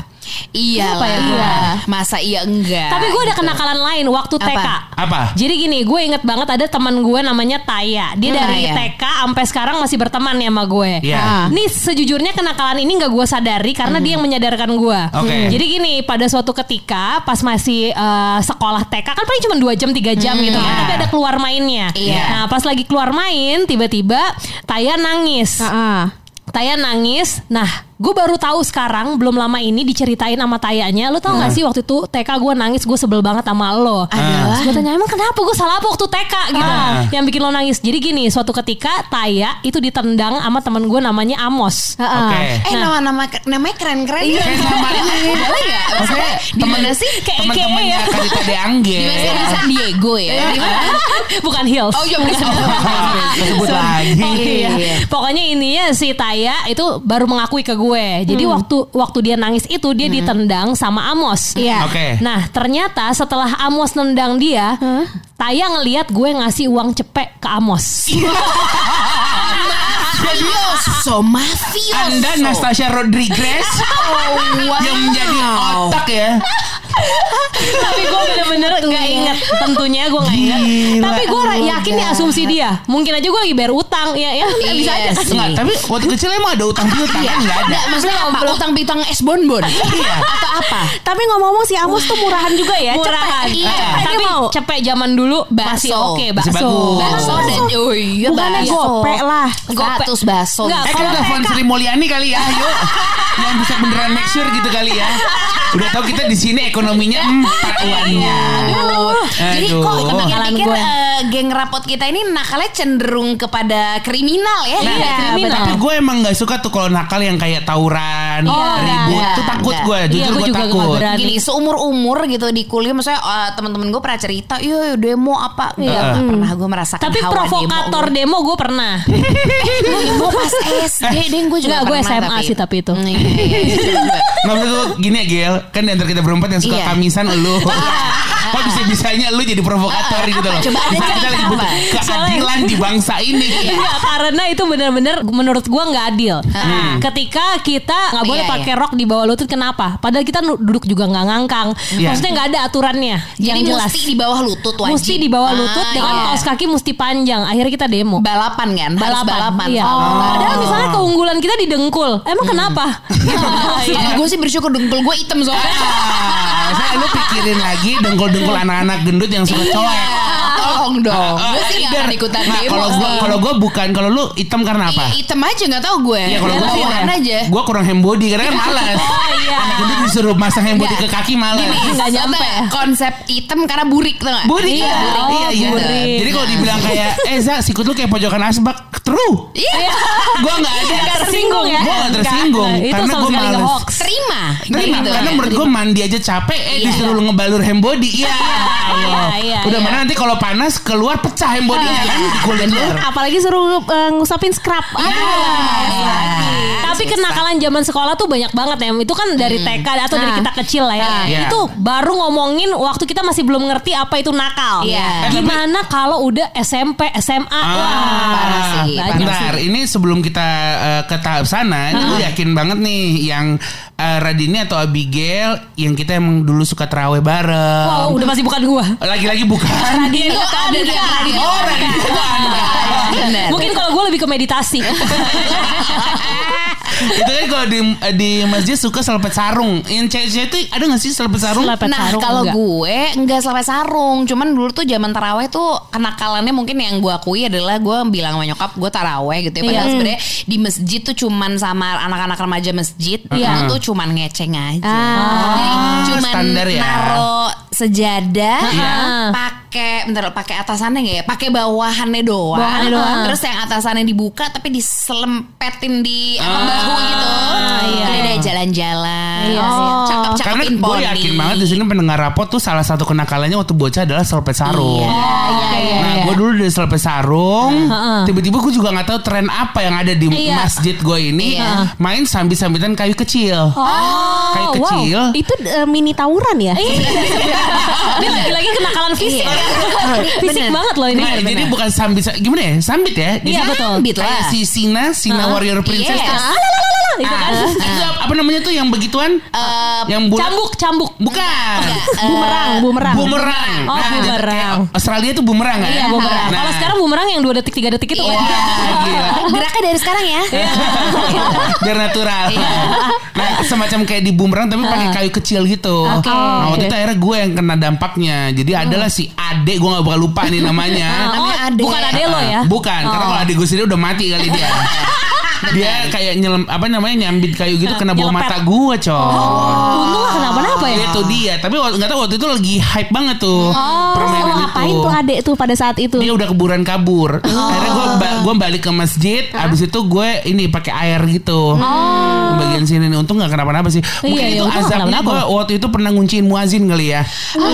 Iya ya? Masa iya enggak? Tapi gue ada Gitu. kenakalan lain waktu Apa? TK. Apa? Jadi gini, gue inget banget ada teman gue namanya Taya. Dia Hmm, dari Taya. TK sampai sekarang masih berteman ya sama gue. Iya. Nih sejujurnya kenakalan ini nggak gue sadari karena dia yang menyadarkan gue. Oke. Jadi gini, pada suatu ketika pas masih eh, sekolah TK kan paling cuma 2 jam 3 jam gitu kan, Iya. tapi ada keluar mainnya. Iya. Nah, pas lagi keluar main tiba-tiba Taya nangis. Heeh. Taya nangis. Nah, gue baru tahu sekarang belum lama ini diceritain sama Tayanya. Lo tau gak sih waktu itu TK gue nangis gue sebel banget sama lo. Adalah? Terus gue tanya emang kenapa gue salah apa waktu TK gitu. Ah. Yang bikin lo nangis. Jadi gini, suatu ketika Taya itu ditendang sama temen gue namanya Amos. Oke. Nah. Eh nama-nama namanya keren-keren ya. Nama ini. Boleh nggak? Maksudnya di mana sih? Kayak Teman-temannya ya. Kadita De Angge. Di San Diego ya? Bukan Hills. Oh iya bisa. Sebut lagi. Oh, iya. Iya. Pokoknya intinya si Taya itu baru mengakui ke gue. Jadi waktu waktu dia nangis itu dia ditendang sama Amos. Iya. Oke. Nah ternyata setelah Amos nendang dia, Taya ngeliat gue ngasih uang cepek ke Amos. [laughs] Mafioso, mafioso. Anda Nastasia Rodriguez [laughs] yang menjadi otak ya. Tapi gue bener-bener nggak inget. Tentunya gue nggak inget. Gila. Tapi gue yakin nih asumsi dia. Mungkin aja gue lagi bayar utang. Ya, ya Iya bisa aja. sih. Enggak, tapi waktu kecil emang ada utang piutang kan enggak ada. Enggak, maksudnya apa? Utang piutang es bonbon. Iya. Atau apa? Tapi ngomong-ngomong si Amos tuh murahan juga ya. Murahan. Cepet. Iya. Cepet Tapi mau. cepek zaman dulu masih Bakso. oke Masih bakso. bagus. Bakso dan oh iya bakso. gope lah. Status. Enggak, Eh Kalau telepon Sri Mulyani kali ya, ayo. Yang bisa beneran make sure gitu kali ya. Udah tahu kita di sini ekonominya empat uangnya. Aduh. Jadi kok pikir-pikir gue. Geng rapot kita ini nakalnya cenderung kepada kriminal ya. Iya, Iya, kriminal. Tapi gue emang gak suka tuh kalau nakal yang kayak tawuran, Iya, ribut. enggak, tuh takut enggak. gue, Iya, jujur gue gue juga takut. nggak berani. Gini seumur umur gitu di kuliah misalnya eh, teman-teman gue pernah cerita, iya demo apa enggak Iya. nggak pernah gue merasakan Tapi hawa provokator demo. demo gue pernah. [laughs] Demo pas SD deh gue juga Enggak, gue SMA sih tapi itu. Hmm, iya, iya, iya, maksud gue gini ya Gel Kan di antara kita berempat yang suka Iya. kamisan lu Kok bisa-bisanya lu jadi provokator gitu loh Coba ada Kita lagi butuh keadilan di bangsa ini Enggak, karena itu benar-benar menurut gua nggak adil. Ketika kita nggak boleh Iya, pakai iya. rok di bawah lutut, kenapa? Padahal kita duduk juga nggak ngangkang. Iya. Maksudnya nggak ada aturannya Jadi yang jelas. mesti di bawah lutut wajib. Mesti di bawah lutut Ah, dengan iya. kaos kaki mesti panjang. Akhirnya kita demo. balapan kan, harus balapan. Iya. Oh. Padahal misalnya keunggulan kita di dengkul. Emang kenapa? [laughs] Iya. Gue sih bersyukur dengkul gue hitam soalnya. Ah, saya lu pikirin lagi dengkul-dengkul anak-anak gendut yang suka coek. Tolong dong. Ah, Gue sih gak ikutan Nah, demo. kalau gua sih. kalau gua bukan kalau lu hitam karena apa? Iya, hitam aja nggak tahu gue. Ya kalau gua Laporan kurang aja. Gua kurang hem body karena kan malas. [laughs] Oh iya. Anak gendut disuruh masang hem body ke kaki malas. Nggak nyampe. Konsep hitam karena burik tuh gak? Burik Iya, iya, oh, iya, iya. burik. Jadi kalau dibilang kayak, eh Za, sikut lu kayak pojokan asbak, true. Iya. Gua nggak ada. Nggak tersinggung ya? Gua nggak tersinggung. Nggak, itu karena sekali males. nge-hoax. Terima. Terima, Gitu. karena menurut gue mandi aja capek, eh Iya. disuruh lu ngebalur hem body. Iya, iya, Udah iya. mana nanti kalau panas keluar pecah hem body-nya kan di kulit lu. Apalagi suruh eh, ngusapin scrub. Iya. Aduh. Tapi kenakalan zaman sekolah tuh banyak banget ya. Itu kan dari TK atau dari Nah. kita kecil lah ya. Iya. Itu baru ngomongin waktu kita masih belum ngerti apa itu nakal. Iya. Gimana kalau udah SMP, SMA? Wah, parah sih, banyak Bentar, ini sebelum kita eh, ke tahap sana, ini gue yakin banget nih yang eh, Radini atau Abigail yang kita emang dulu suka terawih bareng. Wow, udah pasti bukan gua. Lagi-lagi bukan. Radini Oh, ada bukan? Radini. Oh, Radini bukan. Bener. Mungkin kalau gue lebih ke meditasi. [laughs] itu kan kalau di di masjid suka selpet sarung. Yang cewek-cewek itu ada gak sih selpet sarung? Selapet nah sarung kalau enggak? gue nggak selesai sarung, cuman dulu tuh zaman taraweh tuh kenakalannya mungkin yang gue akui adalah gue bilang sama nyokap gue taraweh gitu ya. Padahal Iya. sebenarnya di masjid tuh cuman sama anak-anak remaja masjid, Iya. itu tuh cuman ngeceng aja. Ah. Jadi cuman standar ya. naro sejadah, Iya. pakai bentar pakai atasannya nggak ya? Pakai bawahannya doang. Bawahannya doang. Terus yang atasannya dibuka tapi diselempetin di apa, bahu gitu. iya, Udah iya. jalan-jalan. Iya, Oh. iya. Karena Cakep-cakepin gue poni. yakin banget di sini pendengar rapot tuh salah satu kenakalannya waktu bocah adalah selpet sarung. Iya, iya, iya. Nah, iya. gue dulu dari selpet sarung, Heeh. tiba-tiba gue juga nggak tahu tren apa yang ada di Iya. masjid gue ini, Iya. main sambil-sambitan kayu kecil. Oh, kayu wow. kecil. Itu eh, mini tawuran ya? [laughs] Dia lagi-lagi kenakalan fisik. Fisik banget loh ini. Nah, jadi bukan sambit, gimana ya? Sambit ya? Jadi Iya, betul. Sambit lah. Kayak si Sina, Sina Warrior Princess. Yes. tuh. Itu kan. Ah, itu apa namanya tuh yang begituan? Eh, yang bulat- Cambuk, cambuk. Bukan. [laughs] bumerang, bumerang. Bumerang. Oh, Nah, bumerang. Australia tuh bumerang kan? Iya, bumerang. Nah, Kalau sekarang bumerang yang 2 detik 3 detik itu Iya. kan. gila. Geraknya dari sekarang ya. [laughs] biar natural. nah, semacam kayak di bumerang tapi pakai kayu kecil gitu. Oke. Nah, waktu itu akhirnya gue yang kena dampaknya. Jadi adalah si Ade, gue gak bakal lupa nih namanya. [laughs] Oh, Namanya Ade. bukan ade lo ya? Bukan, karena kalau adik gue sendiri udah mati kali dia. [laughs] dia kayak nyelem apa namanya nyambit kayu gitu kena bawah Nyelepet. mata gue, coy. Untung gak kenapa-napa ya. Itu dia, tapi nggak tahu waktu itu lagi hype banget tuh permainan Oh, itu. ngapain tuh adek tuh pada saat itu? Dia udah keburan kabur. Akhirnya gue gue balik ke masjid. Abis itu gue ini pakai air gitu. Bagian sini nih. Untung nggak kenapa-napa sih. Mungkin Iya, iya, itu nggak azabnya gue waktu itu pernah ngunciin muazin kali ya.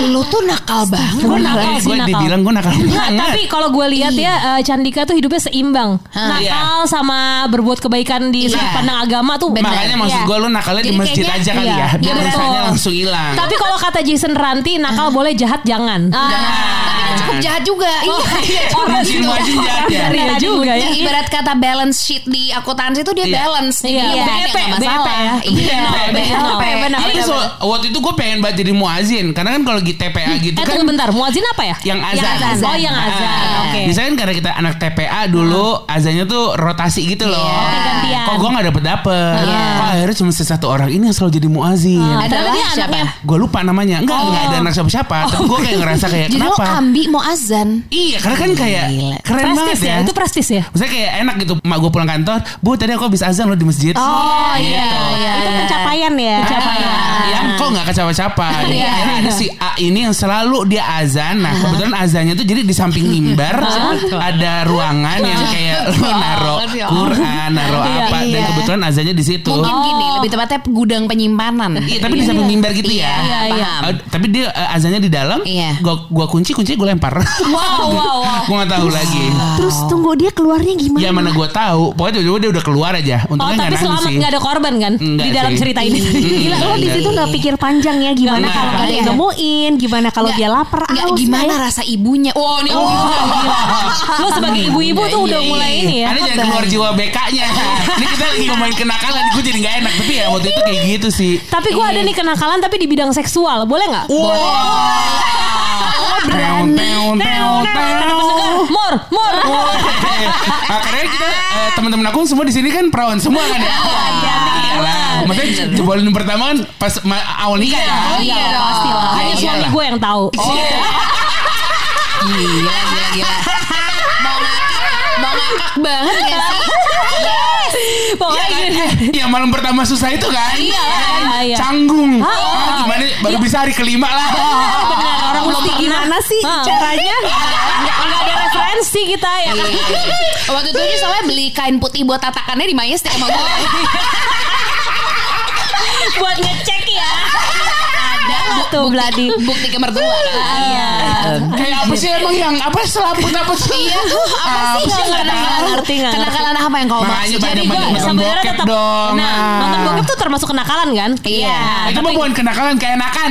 Lu tuh nakal banget. Gue nakal sih gue nakal. dibilang gue nakal banget. tapi kalau gue lihat ya eh, Candika tuh hidupnya seimbang. Nakal sama berbuat kebaikan di sudut Iya. pandang agama tuh. Makanya maksud Iya. gue lu nakalnya di masjid aja kali iya. ya. Iya, betul. langsung hilang. Tapi kalau kata Jason Ranti nakal boleh jahat jangan. Tapi kan cukup jahat juga. Iya. Orang Ngunciin juga. muazin jahat ya. Iya juga ya. Ibarat kata balance sheet di akuntansi itu dia Iya. balance. Iya, ya, nggak BEP masalah. ya. Iya, BEP, benar. Waktu itu gue pengen banget jadi muazin karena kan kalau di TPA gitu Eh kan tunggu bentar, muazin apa ya? yang azan. Oh, yang azan. Ah, Oke. Biasanya kan karena kita anak TPA dulu azannya tuh rotasi gitu loh. Iya. Kok gue gak dapet dapet. Iya. Kok akhirnya cuma satu orang ini yang selalu jadi muazin. Ah, Adalah ternyata dia siapa? Gue lupa namanya. Enggak, enggak ada anak siapa-siapa. Tapi gue kayak ngerasa kayak Jadi lo kenapa? ambi mau azan. Iya, karena kan kayak Gila. keren Prestis banget ya. ya. Itu prestis ya. Misalnya kayak enak gitu. Mak gue pulang kantor, Bu tadi aku habis azan loh di masjid. Oh Gitu. iya iya. itu iya. pencapaian ya. Pencapaian. Ah, yang kok nggak kecapa-capa? [laughs] Iya. Akhirnya ada si A ini yang selalu dia azan. Nah kebetulan azannya tuh jadi di samping mimbar [laughs] ada ruangan yang kayak [laughs] lu naro Quran naro Iya. apa dan Iya. kebetulan azannya di situ. Mungkin gini, lebih tepatnya gudang penyimpanan. Iya tapi di samping mimbar gitu ya. Iya, iya. Eh, tapi dia eh, azannya di dalam Iya. gua gua kunci kunci gue lempar. Wow wow wow. gua nggak tahu lagi. Terus tunggu dia keluarnya gimana? ya mana gua tahu. Pokoknya tiba-tiba dia udah keluar aja. Oh untungnya tapi nggak nangis selamat nggak ada korban kan? Di dalam cerita ini. Gila lo di situ nggak pikir panjang ya gimana Nggak. kalau ada yang nemuin, gimana kalau dia lapar, Nggak, aus, gimana ya. rasa ibunya? Oh, ini [laughs] Lo sebagai ibu-ibu tuh udah mulai ini ya. Anda jangan keluar jiwa BK-nya. [laughs] Ini kita lagi ngomongin kenakalan, gue jadi gak enak. Tapi ya waktu itu kayak gitu sih. Tapi gue ada nih kenakalan tapi di bidang seksual, boleh nggak? Teong, teong, teong. Mor, mor. Ah, karena kita eh, teman-teman aku semua di sini kan perawan semua kan ya. Iyalah. Maksudnya jebolin pertama kan pas ma- awal nikah ya. Oh iya, pasti lah. Hanya Iya suami gue yang tahu. Gila, gila, gila. [laughs] Mau ngakak, mau ngakak banget sih? Pokoknya gini. Yang malam pertama susah itu kan. Iya, iya, iya. Canggung. Ah, Ah, gimana baru bisa hari kelima lah. Benar, orang belum Mesti pernah. gimana sih Ah. caranya? Nggak nggak ada referensi kita ya. kan? Waktu itu soalnya beli kain putih buat tatakannya di Mayes sama gue. [laughs] Buat ngecek ya. Ada tuh Bladi. Bukti ke mertua. Iya. Kayak apa sih emang yang apa selaput apa sih? Iya, apa sih? Nggak ngerti, nggak ngerti, nggak ngerti. Kenakalan apa yang kau maksud? Jadi nonton sebenarnya tetap dong. Nah, Ah. nonton bokep tuh termasuk kenakalan kan? Iya. Itu mah bukan kenakalan keenakan.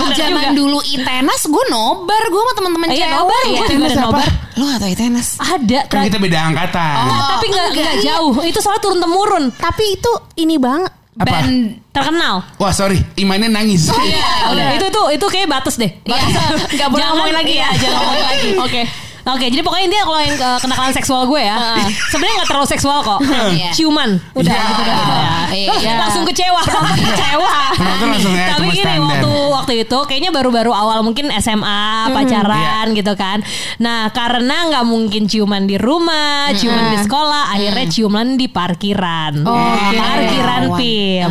Bener [laughs] Zaman juga. dulu Itenas gue nobar gue sama teman-teman Iya, cewek. nobar. Gue juga nobar. Lo gak tau Itenas? Ada. Kan kita beda angkatan. Nah, tapi nggak nggak jauh. Itu soalnya turun temurun. Tapi itu ini banget. Apa? Band Terkenal. Wah sorry, imannya nangis. Iya, [laughs] udah. Itu tuh itu kayak batas deh. Batas. Nggak boleh Jangan- ngomongin lagi ya. iya, Jangan ngomongin lagi. Oke. Oke, jadi pokoknya intinya kalau yang eh, kenakalan seksual gue ya, sebenarnya nggak terlalu seksual kok. Iya. Ciuman, udah Iya. gitu dah. Iya. Oh, Langsung kecewa, [laughs] kecewa. Langsung ya, Tapi gini waktu waktu itu kayaknya baru-baru awal mungkin SMA pacaran gitu kan. Nah karena nggak mungkin ciuman di rumah, ciuman di sekolah, akhirnya ciuman di parkiran. Parkiran Pim,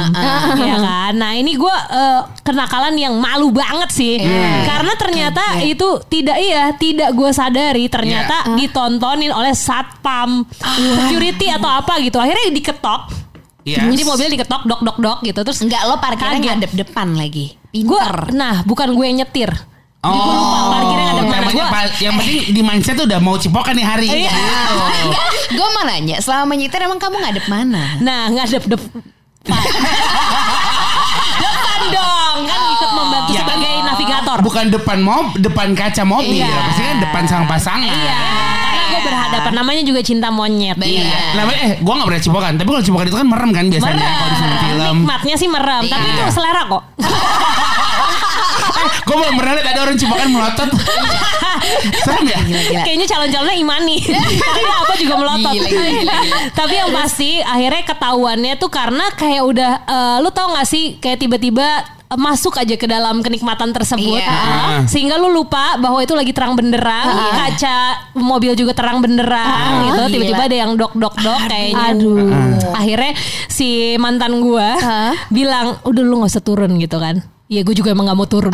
ya kan. Nah ini gue eh, kenakalan yang malu banget sih, karena ternyata itu tidak iya, tidak gue sadari ternyata ditontonin oleh satpam, security atau apa gitu. Akhirnya diketok. Yes. Jadi mobilnya diketok dok dok dok gitu terus Enggak lo parkirnya ngadep depan lagi. gue Pinter. nah bukan gue yang nyetir Oh, gue lupa parkirnya ngadep mana gue yang penting di mindset tuh udah mau cipokan nih hari. Iya. Gitu. [laughs] gue mau nanya, selama nyetir emang kamu ngadep mana? nah ngadep dep [laughs] [laughs] depan dong kan ikut membantu Ya. sebagai navigator Bukan depan mob, depan kaca mobil. Iya. Pasti kan depan sang pasangan. iya karena gue berhadapan namanya juga cinta monyet Iya. Iya. Namanya eh gua gak pernah cipokan, tapi kalau cipokan itu kan merem kan biasanya merem kalau di film-film. nikmatnya sih merem tapi Iya. itu selera kok [laughs] Gue belum pernah lihat ada orang cipokan melotot. [laughs] Serem ya? Gila. kayaknya calon-calonnya imani [laughs] karena dia apa juga melotot Gila, gila, gila, tapi yang pasti akhirnya ketahuannya tuh karena kayak udah eh, lu tau gak sih kayak tiba-tiba masuk aja ke dalam kenikmatan tersebut. Iya. Ah. sehingga lu lupa bahwa itu lagi terang benderang kaca mobil juga terang benderang gitu. Gila. tiba-tiba ada yang dok dok dok kayaknya. Aduh. akhirnya si mantan gua bilang udah lu nggak usah turun gitu kan Iya gue juga emang gak mau turun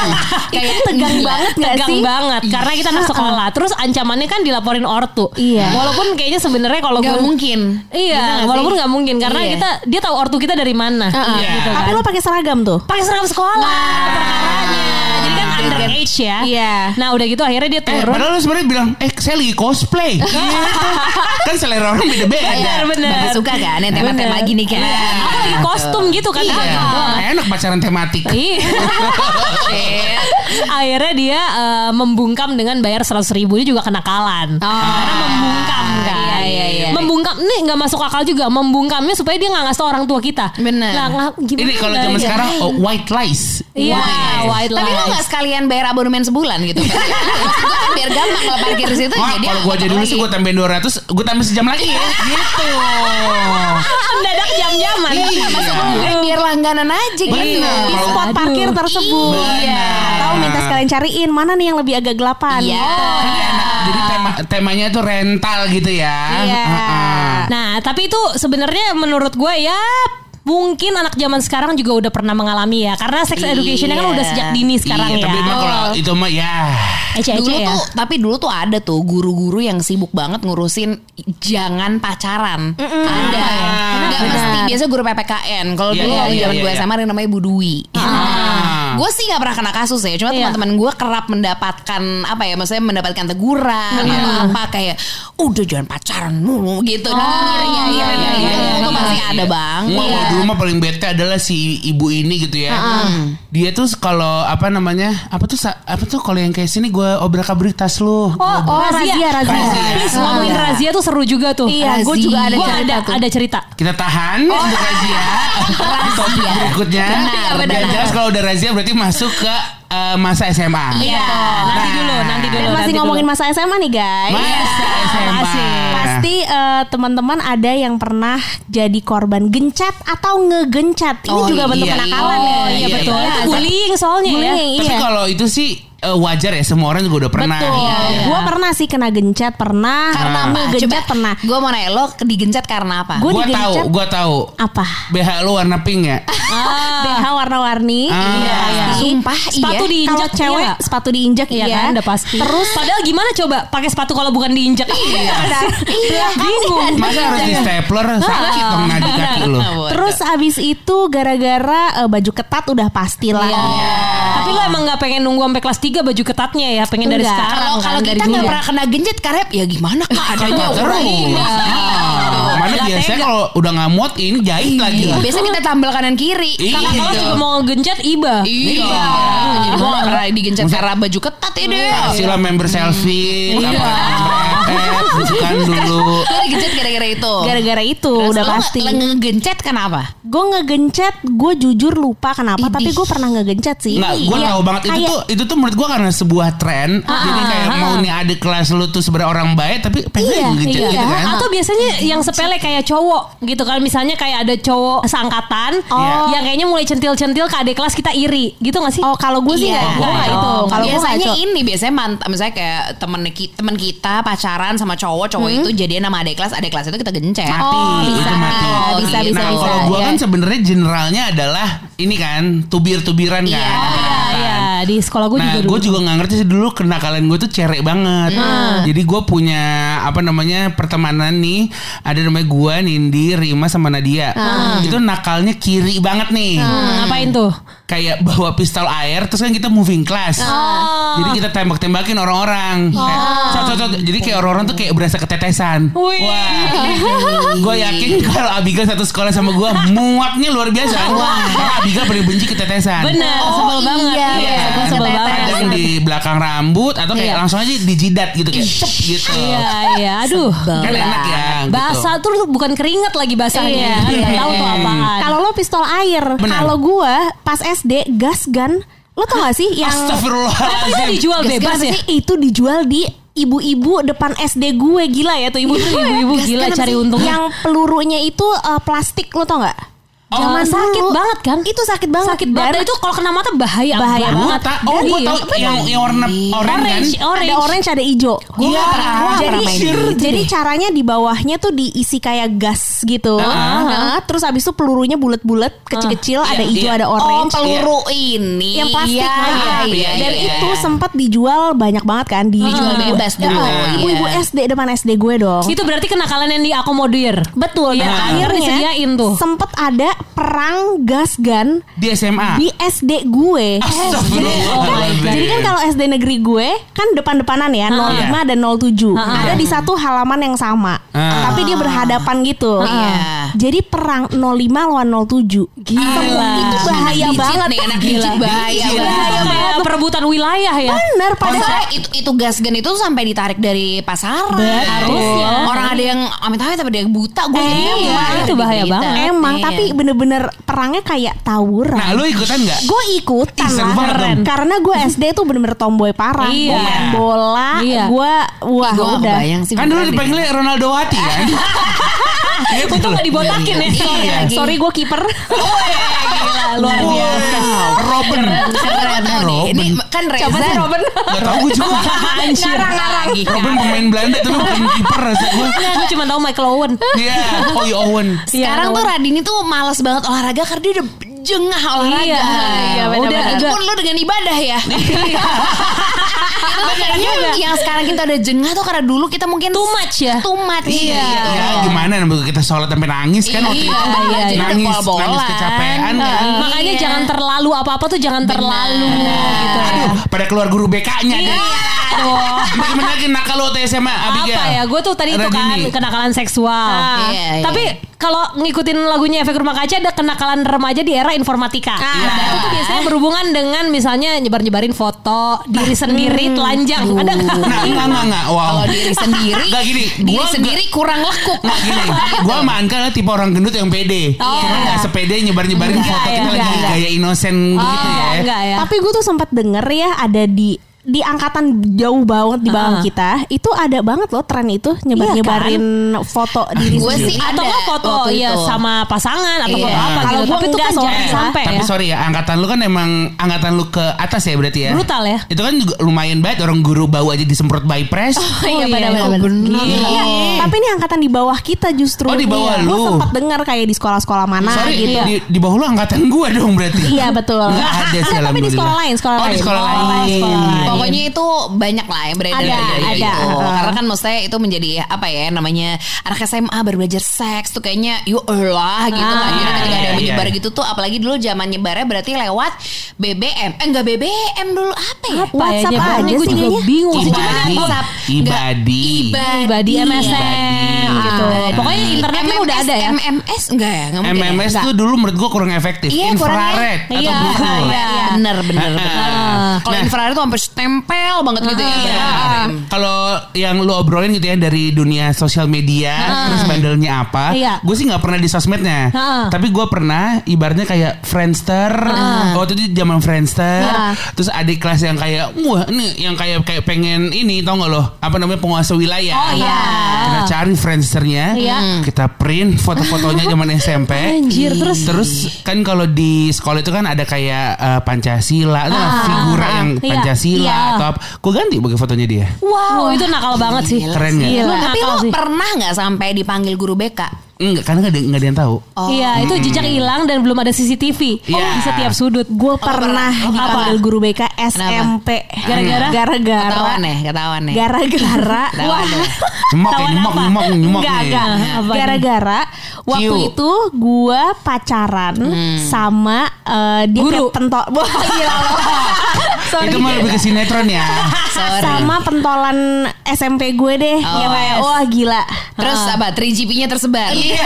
[laughs] Kayak tegang banget gak Tegang sih? banget Karena kita anak sekolah Terus ancamannya kan dilaporin ortu Iya. Walaupun kayaknya sebenarnya kalau Gak gue mungkin. Iya, nggak walaupun sih? nggak mungkin karena Iya. kita dia tahu ortu kita dari mana, gitu kan. Tapi lo pakai seragam tuh? pakai seragam sekolah perkaranya. Underage ya. Iya. Nah, udah gitu akhirnya dia Eh, turun. padahal lu sebenarnya bilang, eh saya lagi cosplay. Gitu. [laughs] kan selera orang beda-beda. Bener, bener. Lagi suka kan yang tema-tema gini kan. Aku lagi kostum gitu kan. Iya. Enak pacaran tematik. Iya. [laughs] [laughs] Akhirnya dia eh, membungkam dengan bayar seratus ribu Ini juga kenakalan Karena membungkam kan Iya, iya, iya. Membungkam Ini gak masuk akal juga Membungkamnya supaya dia gak ngasih tau orang tua kita Bener. Nah, gimana Ini kalau ya? zaman sekarang oh, white lies. Iya white Tapi lo lies. gak sekalian bayar abonemen sebulan gitu [laughs] kan? Gue kan biar gampang kalau parkir di situ. Wah, jadi kalau gua aja dulu sih gua tambahin 200, gua tambah sejam lagi ya. Gitu. Mendadak jam-jaman Iya. Gue biar langganan aja gitu. Di spot parkir tersebut. Iya. Atau minta sekalian cariin mana nih yang lebih agak gelapan. Iya. Kan enak. Jadi tema temanya tuh rental gitu ya. Iya. Heeh. Nah, tapi itu sebenarnya menurut gue ya mungkin anak zaman sekarang juga udah pernah mengalami ya karena sex education kan Iya. udah sejak dini sekarang iya, ya. tapi mah kalau itu mah ya. Ece-ece dulu ya. tuh tapi dulu tuh ada tuh guru-guru yang sibuk banget ngurusin jangan pacaran ada nggak mesti biasa guru PPKN kalau Iya, dulu iya, iya, zaman iya, gue iya. SMA ada yang namanya Bu Dwi Ah. Gue sih nggak pernah kena kasus ya cuma Iya. teman-teman gue kerap mendapatkan apa ya maksudnya mendapatkan teguran atau apa kayak udah jangan pacaran mulu gitu nah iya, iya, iya, iya, itu iya. pasti ada bang Wah, kalau dulu mah paling bete adalah si ibu ini gitu ya. Dia tuh kalau apa namanya? Apa tuh apa tuh kalau yang kayak sini gue obrak-abrik tas lu. Oh, oh razia, razia, razia. Please ngomongin razia tuh seru juga tuh. Iya, gue juga ada Gua cerita ada tuh. ada cerita. Kita tahan untuk razia. Topik berikutnya. Benar, benar. Yang jelas kalau udah razia berarti masuk ke eh, masa SMA. Iya. Nanti dulu, nanti dulu. Dan masih nanti ngomongin dulu. masa SMA nih guys. Masa SMA. masih. Pasti eh, teman-teman ada yang pernah jadi korban gencet atau ngegencet. Ini Oh, juga bentuk iya. kenakalan Oh, ya. iya Iya, betul. iya. Itu bullying soalnya ya. Bullying, Tapi iya. kalau itu sih eh, wajar ya semua orang juga udah pernah. Betul. Iya. Gue pernah sih kena gencet, pernah. karena apa Ngegencet pernah. gue mau nanya lo digencet karena apa Gua Gua tahu, gua tahu. Apa? BH lu warna pink ya? [laughs] BH warna-warni. Ah. Iya, pasti. Sumpah Sepatu iya. Diinjak Kalau cewek iya. sepatu diinjak Iya iya. kan udah pasti. Terus padahal gimana coba pakai sepatu kalau bukan diinjak? Iya. Iya, Bingung. Masa harus di stapler sakit dong kaki lu. Terus abis itu gara-gara eh, baju ketat udah pasti lah. Iya. Tapi lo emang gak pengen nunggu sampai kelas 3 baju ketatnya ya, pengen dari sekarang kalau kan kita nggak pernah kena gencet karep ya gimana kak adanya. Iya. Ah, Mana Nggak biasanya kalau udah ngamut ini jahit lagi. Iya. Biasanya kita tambal kanan kiri. Iya. Kakak kalau juga mau ngegencet iba. Iya. Gak pernah digencet karena baju ketat ya deh. Kasih lah member selfie Iya. Apa member FF gitu kan dulu. Lo gencet gara-gara itu. Gara-gara itu Terus udah lo pasti. nge- ngegencet kenapa? Gue ngegencet, gue jujur lupa kenapa, Idih. tapi gue pernah ngegencet sih. Nggak, gue Iya, tahu banget itu tuh itu tuh menurut gue karena sebuah tren. jadi kayak mau nih ada kelas lu tuh sebenarnya orang baik tapi pengen Iya, ngejek iya. gitu kan. Atau biasanya yang sepele kayak cowok gitu kan Misalnya kayak ada cowok seangkatan Oh. Yang kayaknya mulai centil-centil ke adik kelas kita iri Gitu gak sih? Oh kalau gue sih Iya. nggak, gue nggak itu. Kalau biasanya ini biasanya mantap misalnya kayak temen ki- temen kita pacaran sama cowok cowok itu jadian sama adik kelas adik kelas itu kita gencet Mati, Oh, itu bisa. mati. Bisa, bisa, nah, bisa. kalau gue Iya. kan sebenarnya generalnya adalah ini kan tubir-tubiran kan. Iya. Iya, iya, di sekolah gue nah, juga dulu gue juga nggak ngerti sih dulu kenakalan gue tuh cerek banget. Jadi gue punya apa namanya pertemanan nih, ada namanya gue, Nindi, Rima sama Nadia. Itu nakalnya kiri banget nih. Hmm, Ngapain tuh? Kayak bawa pistol air, terus kan kita moving class. Jadi kita tembak-tembakin orang-orang. Kayak, cot, cot, cot. Jadi kayak orang-orang tuh kayak berasa ketetesan. Wih. Wah, gue yakin kalau Abigail satu sekolah sama gue muaknya luar biasa. Karena Abigail paling benci ketetesan. Bener, sebel banget iya, Iya, iya. gue sebel banget Kadang di belakang rambut atau kayak Iya. langsung aja di jidat gitu kayak cep gitu. Iya, iya, aduh Kan enak ya. gitu. Basah tuh bukan keringat lagi basahnya Iya. Tahu tuh apaan Kalau lo pistol air, Benar. kalau gue pas SD gas gun, lo tau gak sih [laughs] yang Itu Astagfirullahaladzim. dijual gas bebas ya? itu dijual di ibu-ibu depan SD gue. Gila ya tuh ibu Itu ibu-ibu gila cari untung Yang pelurunya itu eh, plastik. Lo tau nggak? Zaman sakit banget kan? Itu sakit banget. Sakit banget. Dan itu kalau kena mata bahaya Bahaya banget. tak, oh gue Iya. tau yang, yang warna oranye kan. Orange, orange. Ada orange ada hijau. Pernah- gua nggak jadi pernah main gitu jadi caranya di bawahnya tuh diisi kayak gas gitu. Nah, terus habis itu pelurunya bulat-bulat, kecil-kecil, ada Iya, hijau, iya. ada Oh orange. peluru ini yang plastik Iya, nah. iya, iya, dan iya. itu sempat dijual banyak banget kan di Dijual ibu- bebas dulu, Nah, ibu-ibu iya. SD depan SD gue dong Itu berarti kenakalan yang diakomodir. betul Iya, dan akhirnya akhirnya disediain tuh. sempet ada perang gas gun Di SMA. di SD gue Astagfirullahaladzim. Oh my God. Jadi kan kalau SD negeri gue kan depan-depanan ya 05 dan 07. Ada di satu halaman yang sama. Ah. Tapi dia berhadapan gitu. Iya. Jadi perang 05 lawan 07. Gila. Itu bahaya Anak banget. nih, anak digit bahaya Gila. banget. Kayak perebutan wilayah ya. Bener padahal itu itu gas gun itu sampai ditarik dari pasaran. Harusnya. Orang ada yang amit-amit tapi ada yang buta. Gue Eh, iya, itu bahaya diberita. banget. emang Iya. tapi bener-bener perangnya kayak tawuran. Nah lu ikutan nggak? Gue ikutan Ih, lah banget dong. Karena gue SD tuh bener-bener tomboy parah Iya. Gue main bola Iya. Gue Wah Gue udah bayang sih. Kan dulu dipanggilnya Ronaldo Wati kan? [laughs] Gitu Untung gak dibotakin ya. Iya. Sorry gue kiper Gila, luar Wow. biasa. Robin. Keren. Ini kan Reza. Siapa sih Robin? Gak tau gue juga. Ngarang-ngarang. Robin pemain Belanda tapi bukan kiper rasa gue. Gue cuma tahu Michael Owen. Iya. Oh iya Owen. Sekarang Iya, tuh Radini tuh males banget olahraga karena dia udah jengah olahraga. Iya, iya, udah benar-benar. itu pun lu dengan ibadah ya. [laughs] itu kayaknya yang sekarang kita udah jengah tuh karena dulu kita mungkin Too much ya? Too much. Iya. Ya gimana namanya kita sholat sampai nangis kan waktu Iya, itu. iya, udah Nangis, pol-polan. nangis kecapean kan. Makanya jangan terlalu apa-apa tuh jangan terlalu gitu. Aduh, pada keluar guru BK-nya Iya. deh. Aduh. Gimana lagi nakal lo waktu SMA Abigail? Apa ya? Gue tuh tadi itu kan kenakalan seksual. Iya, iya. Tapi kalau ngikutin lagunya efek rumah kaca ada kenakalan remaja di era informatika. Nah, itu tuh biasanya berhubungan dengan misalnya nyebar-nyebarin foto diri sendiri telanjang. Ada nggak? Nah, enggak, enggak, enggak. Wow. Kalau diri sendiri, Enggak gini, diri gua- sendiri kurang lekuk. Nah gini, gue sama Anka lah tipe orang gendut yang pede. Oh, Cuma iya. nggak sepede nyebar-nyebarin foto ya, kita lagi enggak. gaya inosen gitu Oh, ya. enggak ya. Tapi gue tuh sempat denger ya ada di di angkatan jauh banget di bawah Ah. kita itu ada banget loh tren itu nyebar nyebarin foto diri Gue sendiri. sih atau nggak foto ya itu. sama pasangan atau Iya. foto apa Kalau gitu. Tapi itu kan jangan soalnya. sampai Tapi ya. sorry ya, angkatan lu kan emang angkatan lu ke atas ya berarti ya. Brutal ya. Itu kan juga lumayan banget orang guru bau aja disemprot by press. Oh, iya, benar-benar. Iya, Tapi ini angkatan di bawah kita justru. Oh, di bawah Gue lu. sempat dengar kayak di sekolah-sekolah mana sorry, gitu. di, di bawah lu angkatan gua dong berarti. Iya betul. Nggak ada sih Tapi di sekolah lain, sekolah oh, lain. sekolah Oh, lain. Pokoknya itu banyak lah yang beredar Ada, gara-gara ada. itu. Uh. Karena kan maksudnya itu menjadi apa ya namanya anak SMA baru belajar seks tuh kayaknya yuk lah gitu kan. Ah, Jadi ketika ada iya, yang menyebar iya. gitu tuh apalagi dulu zaman nyebarnya berarti lewat BBM. Eh enggak BBM dulu apa ya? Apa ya WhatsApp nyebarnya aja gue juga bingung Ibadi, WhatsApp. ibadi. Ibadi MSN gitu. Pokoknya internet kan udah ada ya. MMS enggak ya? Enggak mungkin ya? MMS Enggak. tuh dulu menurut gua kurang efektif. Iya, Infrared atau Iya, iya. Bener bener Ah, bener. ah. Kalau Nah. infrared tuh sampai nempel banget gitu ya. Iya. Kalau yang lu obrolin gitu ya dari dunia sosial media, terus bandelnya apa? Iya. Gue sih nggak pernah di sosmednya, Heeh. tapi gue pernah ibaratnya kayak Friendster. Waktu itu zaman Friendster, terus adik kelas yang kayak, wah ini yang kayak kayak pengen ini, tau gak lo? Apa namanya penguasa wilayah? Oh, iya. Kita cari Friendsternya, Iya. kita print foto-fotonya zaman [laughs] SMP. Anjir, terus Terus kan kalau di sekolah itu kan ada kayak eh, Pancasila, kan figura yang Iya. Pancasila Iya. atau apa. Gue ganti pakai fotonya dia. Wow, itu nakal banget sih. Keren nggak? Gila. Tapi lo sih. pernah nggak sampai dipanggil guru BK? Enggak, karena nggak ada, nggak ada yang tahu. Iya, itu jejak hilang dan belum ada CCTV Iya. di setiap sudut. Gue pernah dipanggil guru BK SMP. Gara-gara? Gara-gara. Ketahuan ya, ketahuan ya. Gara-gara. [laughs] Ketahuan ya. Ya, apa? nyemak, nyemak Enggak? Gara-gara waktu itu gue pacaran sama eh, dia Guru. pentol. [laughs] Wah, gila. [laughs] Sorry. Itu mah lebih ke sinetron ya. Sorry. sama pentolan SMP gue deh. Oh, yang kayak wah gila. Terus apa? 3GP-nya tersebar. Iya.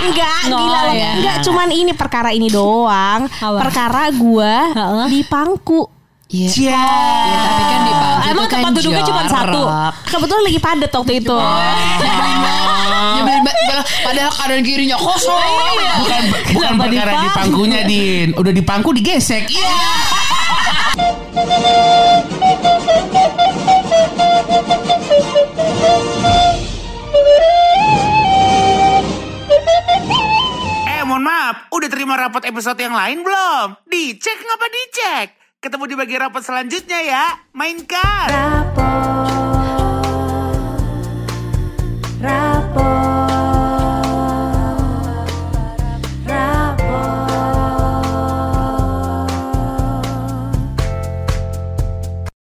Enggak, No, gila loh. ya. Enggak cuman ini perkara ini doang. Apa? Perkara gue di pangku. Iya. Cia. Iya, tapi kan di Emang kan tempat duduknya cuma satu? Kebetulan lagi padet waktu itu. [laughs] Nyebelin banget. Padahal kanan kirinya kosong. Bukan bukan Kenapa perkara di pangkunya, Din. Udah di pangku digesek. Iya. Eh, mohon maaf, udah terima rapot episode yang lain belum? Dicek ngapa dicek? Ketemu di bagian rapot selanjutnya ya. Mainkan. Rapot